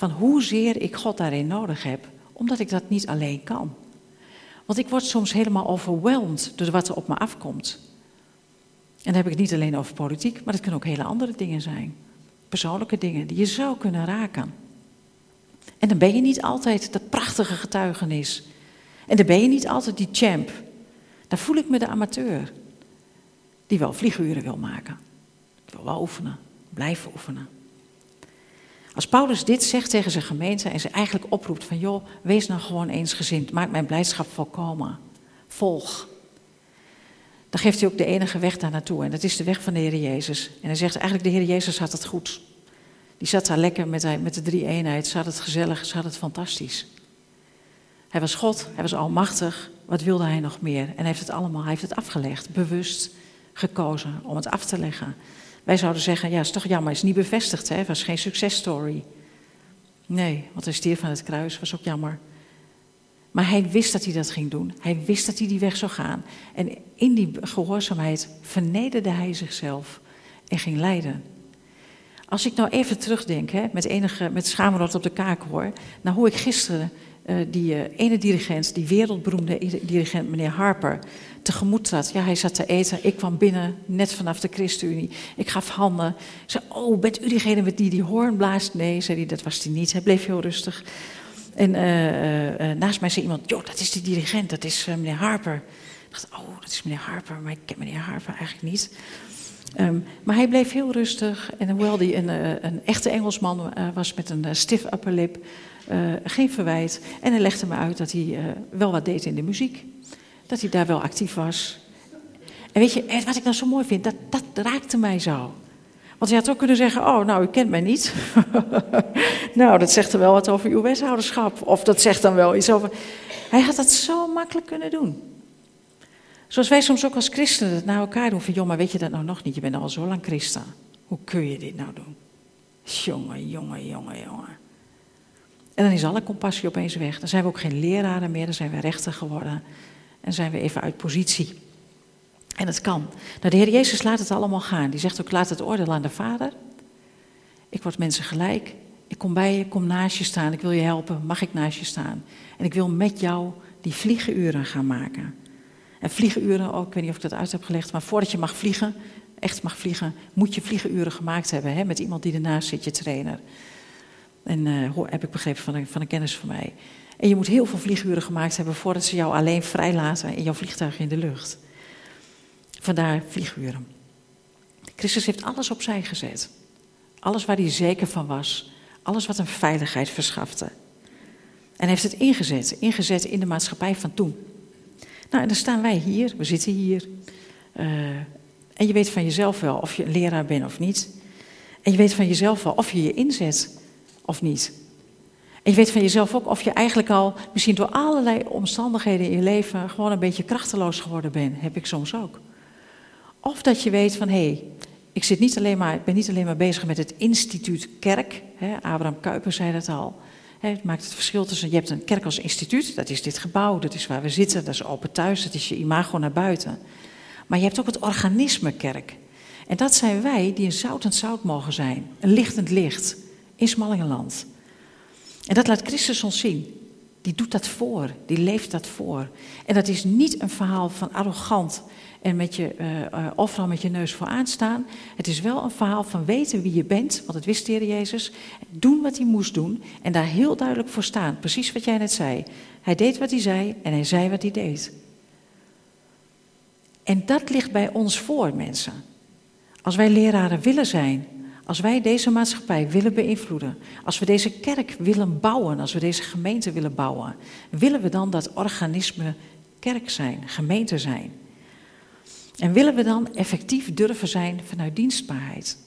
van hoezeer ik God daarin nodig heb, omdat ik dat niet alleen kan. Want ik word soms helemaal overweldigd door wat er op me afkomt. En dan heb ik het niet alleen over politiek, maar het kunnen ook hele andere dingen zijn. Persoonlijke dingen die je zou kunnen raken. En dan ben je niet altijd dat prachtige getuigenis. En dan ben je niet altijd die champ. Dan voel ik me de amateur. Die wel vlieguren wil maken. Ik wil wel oefenen. Blijven oefenen. Als Paulus dit zegt tegen zijn gemeente en ze eigenlijk oproept van joh, wees nou gewoon eensgezind, maak mijn blijdschap volkomen, volg. Dan geeft hij ook de enige weg daar naartoe en dat is de weg van de Heer Jezus. En hij zegt eigenlijk de Heer Jezus had het goed. Die zat daar lekker met, de drie eenheid, ze had het gezellig, ze had het fantastisch. Hij was God, hij was almachtig, wat wilde hij nog meer? En hij heeft het allemaal, hij heeft het afgelegd, bewust gekozen om het af te leggen. Wij zouden zeggen, ja, is toch jammer, is niet bevestigd, hè? was geen successtory. Nee, want hij stierf van het kruis, was ook jammer. Maar hij wist dat hij dat ging doen. Hij wist dat hij die weg zou gaan. En in die gehoorzaamheid vernederde hij zichzelf en ging lijden. Als ik nou even terugdenk, hè, met, enige, met schaamrot op de kaak hoor, naar hoe ik gisteren die uh, ene dirigent, die wereldberoemde dirigent, meneer Harper, tegemoet zat. Ja, hij zat te eten. Ik kwam binnen, net vanaf de ChristenUnie. Ik gaf handen. Ik zei, oh, bent u diegene met die die hoorn blaast? Nee, zei hij, dat was hij niet. Hij bleef heel rustig. En uh, naast mij zei iemand, joh, dat is die dirigent, dat is meneer Harper. Ik dacht, oh, dat is meneer Harper, maar ik ken meneer Harper eigenlijk niet. Um, maar hij bleef heel rustig. En hoewel hij een, een echte Engelsman was met een stif upper lip, geen verwijt. En hij legde me uit dat hij wel wat deed in de muziek dat hij daar wel actief was. En weet je, wat ik nou zo mooi vind, dat, dat raakte mij zo. Want hij had ook kunnen zeggen, oh, nou, u kent mij niet. nou, dat zegt er wel wat over uw wethouderschap. Of dat zegt dan wel iets over... Hij had dat zo makkelijk kunnen doen. Zoals wij soms ook als christenen het naar elkaar doen. Van, joh, maar weet je dat nou nog niet? Je bent al zo lang christen. Hoe kun je dit nou doen? Jongen, jongen, jongen, jongen. En dan is alle compassie opeens weg. Dan zijn we ook geen leraren meer, dan zijn we rechter geworden. En zijn we even uit positie. En het kan. Nou, de Heer Jezus laat het allemaal gaan. Die zegt ook, laat het oordeel aan de Vader. Ik word mensen gelijk. Ik kom bij je, kom naast je staan. Ik wil je helpen. Mag ik naast je staan? En ik wil met jou die vliegenuren gaan maken. En vliegenuren, ook, ik weet niet of ik dat uit heb gelegd, maar voordat je mag vliegen, echt mag vliegen, moet je vliegenuren gemaakt hebben hè, met iemand die ernaast zit, je trainer. En uh, heb ik begrepen van een, van een kennis van mij. En je moet heel veel vlieguren gemaakt hebben voordat ze jou alleen vrijlaten in jouw vliegtuig in de lucht. Vandaar vlieguren. Christus heeft alles opzij gezet. Alles waar hij zeker van was. Alles wat hem veiligheid verschafte. En heeft het ingezet. Ingezet in de maatschappij van toen. Nou, en dan staan wij hier. We zitten hier. Uh, en je weet van jezelf wel of je een leraar bent of niet. En je weet van jezelf wel of je je inzet of niet. En je weet van jezelf ook of je eigenlijk al misschien door allerlei omstandigheden in je leven gewoon een beetje krachteloos geworden bent. Heb ik soms ook. Of dat je weet van hé, hey, ik zit niet alleen maar, ben niet alleen maar bezig met het instituut kerk. Hè, Abraham Kuyper zei dat al. Hè, het maakt het verschil tussen, je hebt een kerk als instituut, dat is dit gebouw, dat is waar we zitten, dat is open thuis, dat is je imago naar buiten. Maar je hebt ook het organisme kerk. En dat zijn wij die een zoutend zout mogen zijn, een lichtend licht in Smallingenland. En dat laat Christus ons zien. Die doet dat voor, die leeft dat voor. En dat is niet een verhaal van arrogant en met je, uh, overal met je neus vooraan staan. Het is wel een verhaal van weten wie je bent, want dat wist de Heer Jezus. Doen wat hij moest doen en daar heel duidelijk voor staan. Precies wat jij net zei. Hij deed wat hij zei en hij zei wat hij deed. En dat ligt bij ons voor, mensen. Als wij leraren willen zijn, als wij deze maatschappij willen beïnvloeden, als we deze kerk willen bouwen, als we deze gemeente willen bouwen, willen we dan dat organisme kerk zijn, gemeente zijn? En willen we dan effectief durven zijn vanuit dienstbaarheid?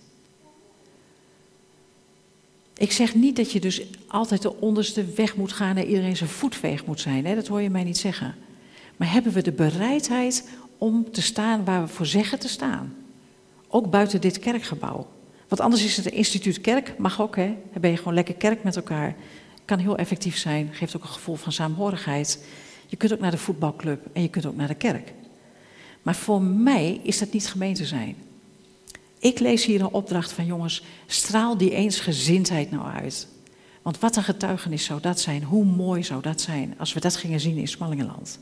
Ik zeg niet dat je dus altijd de onderste weg moet gaan en iedereen zijn voetveeg moet zijn. Hè? Dat hoor je mij niet zeggen. Maar hebben we de bereidheid om te staan waar we voor zeggen te staan? Ook buiten dit kerkgebouw. Want anders is het een instituut kerk, mag ook hè. Dan ben je gewoon lekker kerk met elkaar. Kan heel effectief zijn, geeft ook een gevoel van saamhorigheid. Je kunt ook naar de voetbalclub en je kunt ook naar de kerk. Maar voor mij is dat niet gemeente zijn. Ik lees hier een opdracht van jongens, straal die eensgezindheid nou uit. Want wat een getuigenis zou dat zijn, hoe mooi zou dat zijn als we dat gingen zien in Smallingenland.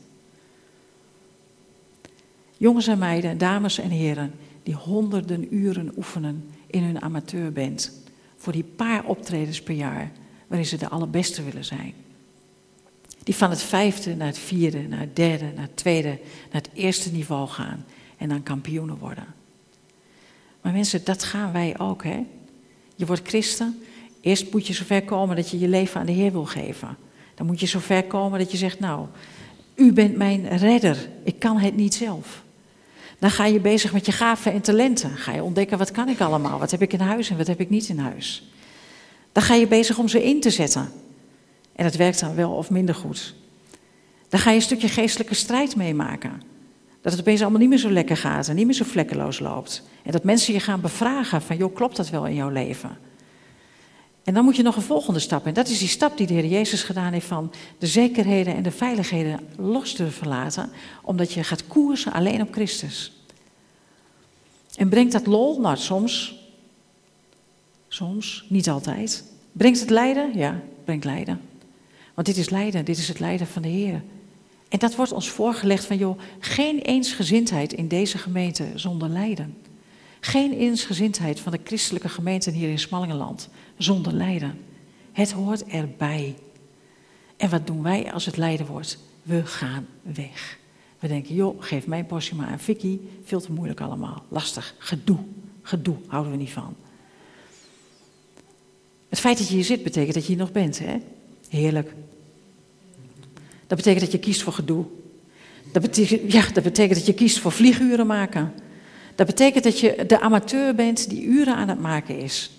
Jongens en meiden, dames en heren, die honderden uren oefenen in hun amateurband. Voor die paar optredens per jaar waarin ze de allerbeste willen zijn. Die van het vijfde naar het vierde, naar het derde, naar het tweede, naar het eerste niveau gaan en dan kampioenen worden. Maar mensen, dat gaan wij ook, hè? Je wordt christen. Eerst moet je zover komen dat je je leven aan de Heer wil geven. Dan moet je zover komen dat je zegt, nou, u bent mijn redder. Ik kan het niet zelf. Dan ga je bezig met je gaven en talenten. Ga je ontdekken, wat kan ik allemaal? Wat heb ik in huis en wat heb ik niet in huis? Dan ga je bezig om ze in te zetten. En dat werkt dan wel of minder goed. Dan ga je een stukje geestelijke strijd meemaken. Dat het opeens allemaal niet meer zo lekker gaat en niet meer zo vlekkeloos loopt. En dat mensen je gaan bevragen van, joh, klopt dat wel in jouw leven? En dan moet je nog een volgende stap. En dat is die stap die de Heer Jezus gedaan heeft van de zekerheden en de veiligheden los te verlaten. Omdat je gaat koersen alleen op Christus. En brengt dat lol? Nou, soms. Soms, niet altijd. Brengt het lijden? Ja, brengt lijden. Want dit is lijden, dit is het lijden van de Heer. En dat wordt ons voorgelegd van, joh, geen eensgezindheid in deze gemeente zonder lijden. Geen eensgezindheid van de christelijke gemeenten hier in Smallingenland zonder lijden. Het hoort erbij. En wat doen wij als het lijden wordt? We gaan weg. We denken, joh, geef mijn portie maar aan Vicky. Veel te moeilijk allemaal. Lastig. Gedoe. Gedoe houden we niet van. Het feit dat je hier zit betekent dat je hier nog bent, hè? Heerlijk. Dat betekent dat je kiest voor gedoe. Dat betekent, ja, dat betekent dat je kiest voor vlieguren maken. Dat betekent dat je de amateur bent die uren aan het maken is.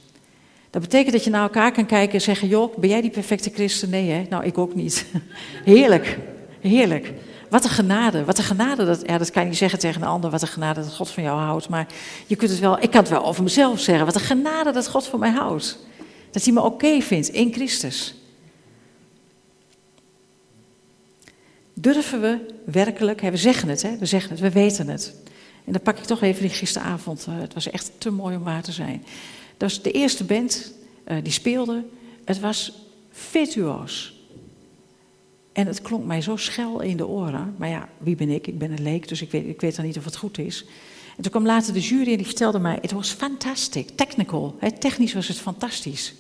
Dat betekent dat je naar elkaar kan kijken en zeggen: Joh, ben jij die perfecte christen? Nee, hè? Nou, ik ook niet. Heerlijk, heerlijk. Wat een genade. Wat een genade. Dat, ja, dat kan je niet zeggen tegen een ander. Wat een genade dat God van jou houdt. Maar je kunt het wel, ik kan het wel over mezelf zeggen. Wat een genade dat God van mij houdt. Dat hij me oké vindt in Christus. Durven we werkelijk, hè, we zeggen het, hè, we zeggen het, we weten het. En dan pak ik toch even die gisteravond. Uh, het was echt te mooi om waar te zijn. Dat de eerste band uh, die speelde. Het was virtuoos. En het klonk mij zo schel in de oren. Maar ja, wie ben ik? Ik ben een leek, dus ik weet, ik weet dan niet of het goed is. En toen kwam later de jury en die vertelde mij: het was fantastisch, technical. Technisch was het fantastisch.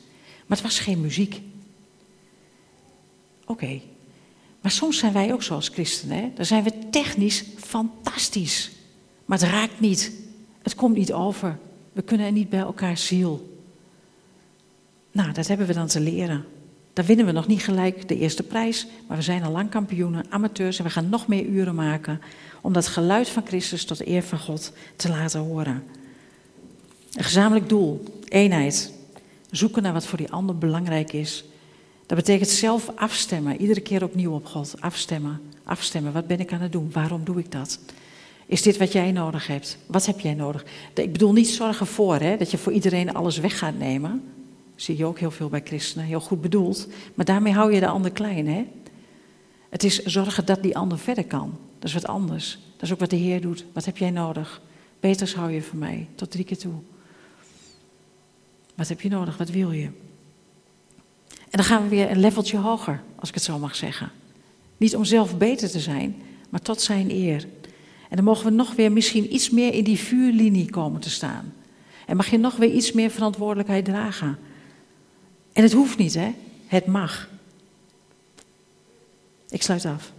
Maar het was geen muziek. Oké. Maar soms zijn wij ook zoals christenen. Hè? Dan zijn we technisch fantastisch. Maar het raakt niet. Het komt niet over. We kunnen er niet bij elkaar ziel. Nou, dat hebben we dan te leren. Dan winnen we nog niet gelijk de eerste prijs, maar we zijn al lang kampioenen, amateurs en we gaan nog meer uren maken om dat geluid van Christus tot eer van God te laten horen. Een gezamenlijk doel, eenheid, zoeken naar wat voor die ander belangrijk is. Dat betekent zelf afstemmen, iedere keer opnieuw op God, afstemmen, afstemmen. Wat ben ik aan het doen? Waarom doe ik dat? Is dit wat jij nodig hebt? Wat heb jij nodig? Ik bedoel niet zorgen voor, hè, dat je voor iedereen alles weg gaat nemen. Zie je ook heel veel bij christenen, heel goed bedoeld. Maar daarmee hou je de ander klein, hè? Het is zorgen dat die ander verder kan. Dat is wat anders. Dat is ook wat de Heer doet. Wat heb jij nodig? Beters hou je van mij, tot drie keer toe. Wat heb je nodig? Wat wil je? En dan gaan we weer een leveltje hoger, als ik het zo mag zeggen. Niet om zelf beter te zijn, maar tot zijn eer. En dan mogen we nog weer misschien iets meer in die vuurlinie komen te staan. En mag je nog weer iets meer verantwoordelijkheid dragen. En het hoeft niet, hè? Het mag. Ik sluit af.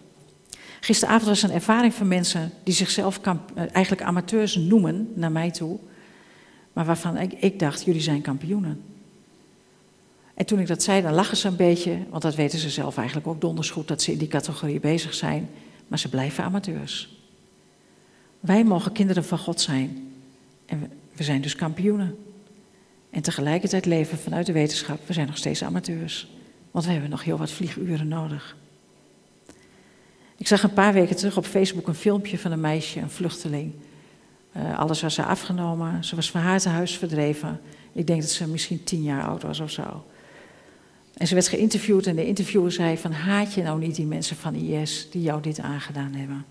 Gisteravond was een ervaring van mensen die zichzelf eh, eigenlijk amateurs noemen, naar mij toe. Maar waarvan ik, ik dacht, jullie zijn kampioenen. En toen ik dat zei, dan lachen ze een beetje, want dat weten ze zelf eigenlijk ook donders goed dat ze in die categorie bezig zijn. Maar ze blijven amateurs. Wij mogen kinderen van God zijn. En we zijn dus kampioenen. En tegelijkertijd leven vanuit de wetenschap, we zijn nog steeds amateurs. Want we hebben nog heel wat vlieguren nodig. Ik zag een paar weken terug op Facebook een filmpje van een meisje, een vluchteling. Uh, alles was ze afgenomen. Ze was van haar huis verdreven. Ik denk dat ze misschien tien jaar oud was of zo. En ze werd geïnterviewd en de interviewer zei van haat je nou niet die mensen van IS die jou dit aangedaan hebben?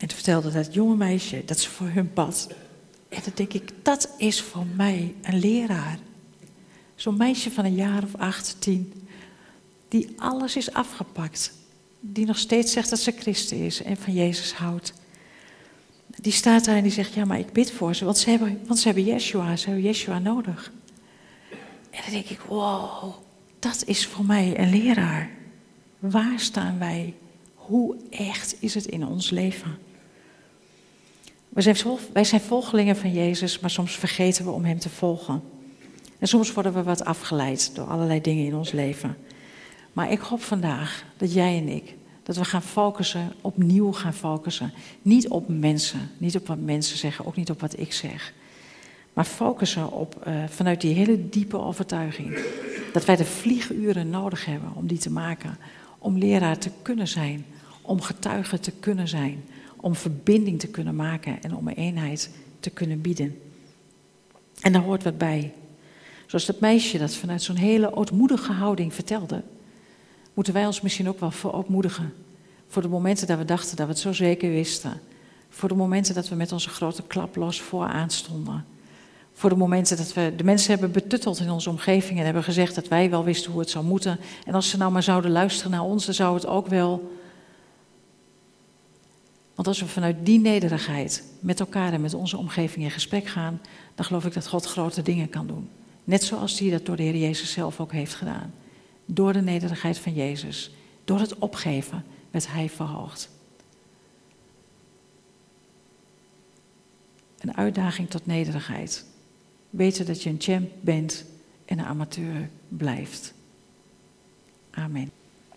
En toen vertelde dat jonge meisje dat ze voor hun bad. En dan denk ik, dat is voor mij een leraar. Zo'n meisje van een jaar of acht, tien, die alles is afgepakt. Die nog steeds zegt dat ze christen is en van Jezus houdt. Die staat daar en die zegt, ja, maar ik bid voor ze, want ze hebben, want ze hebben Yeshua, ze hebben Yeshua nodig. En dan denk ik, wow, dat is voor mij een leraar. Waar staan wij? Hoe echt is het in ons leven? Wij zijn, volgelingen van Jezus, maar soms vergeten we om Hem te volgen. En soms worden we wat afgeleid door allerlei dingen in ons leven. Maar ik hoop vandaag dat jij en ik, dat we gaan focussen, opnieuw gaan focussen. Niet op mensen, niet op wat mensen zeggen, ook niet op wat ik zeg. Maar focussen op, uh, vanuit die hele diepe overtuiging. Dat wij de vlieguren nodig hebben om die te maken. Om leraar te kunnen zijn. Om getuige te kunnen zijn om verbinding te kunnen maken en om een eenheid te kunnen bieden. En daar hoort wat bij. Zoals dat meisje dat vanuit zo'n hele ootmoedige houding vertelde, moeten wij ons misschien ook wel verootmoedigen. Voor de momenten dat we dachten dat we het zo zeker wisten. Voor de momenten dat we met onze grote klap los vooraan stonden. Voor de momenten dat we de mensen hebben betutteld in onze omgeving en hebben gezegd dat wij wel wisten hoe het zou moeten. En als ze nou maar zouden luisteren naar ons, dan zou het ook wel want als we vanuit die nederigheid met elkaar en met onze omgeving in gesprek gaan, dan geloof ik dat God grote dingen kan doen. Net zoals hij dat door de Heer Jezus zelf ook heeft gedaan. Door de nederigheid van Jezus, door het opgeven, werd hij verhoogd. Een uitdaging tot nederigheid. Weten dat je een champ bent en een amateur blijft. Amen.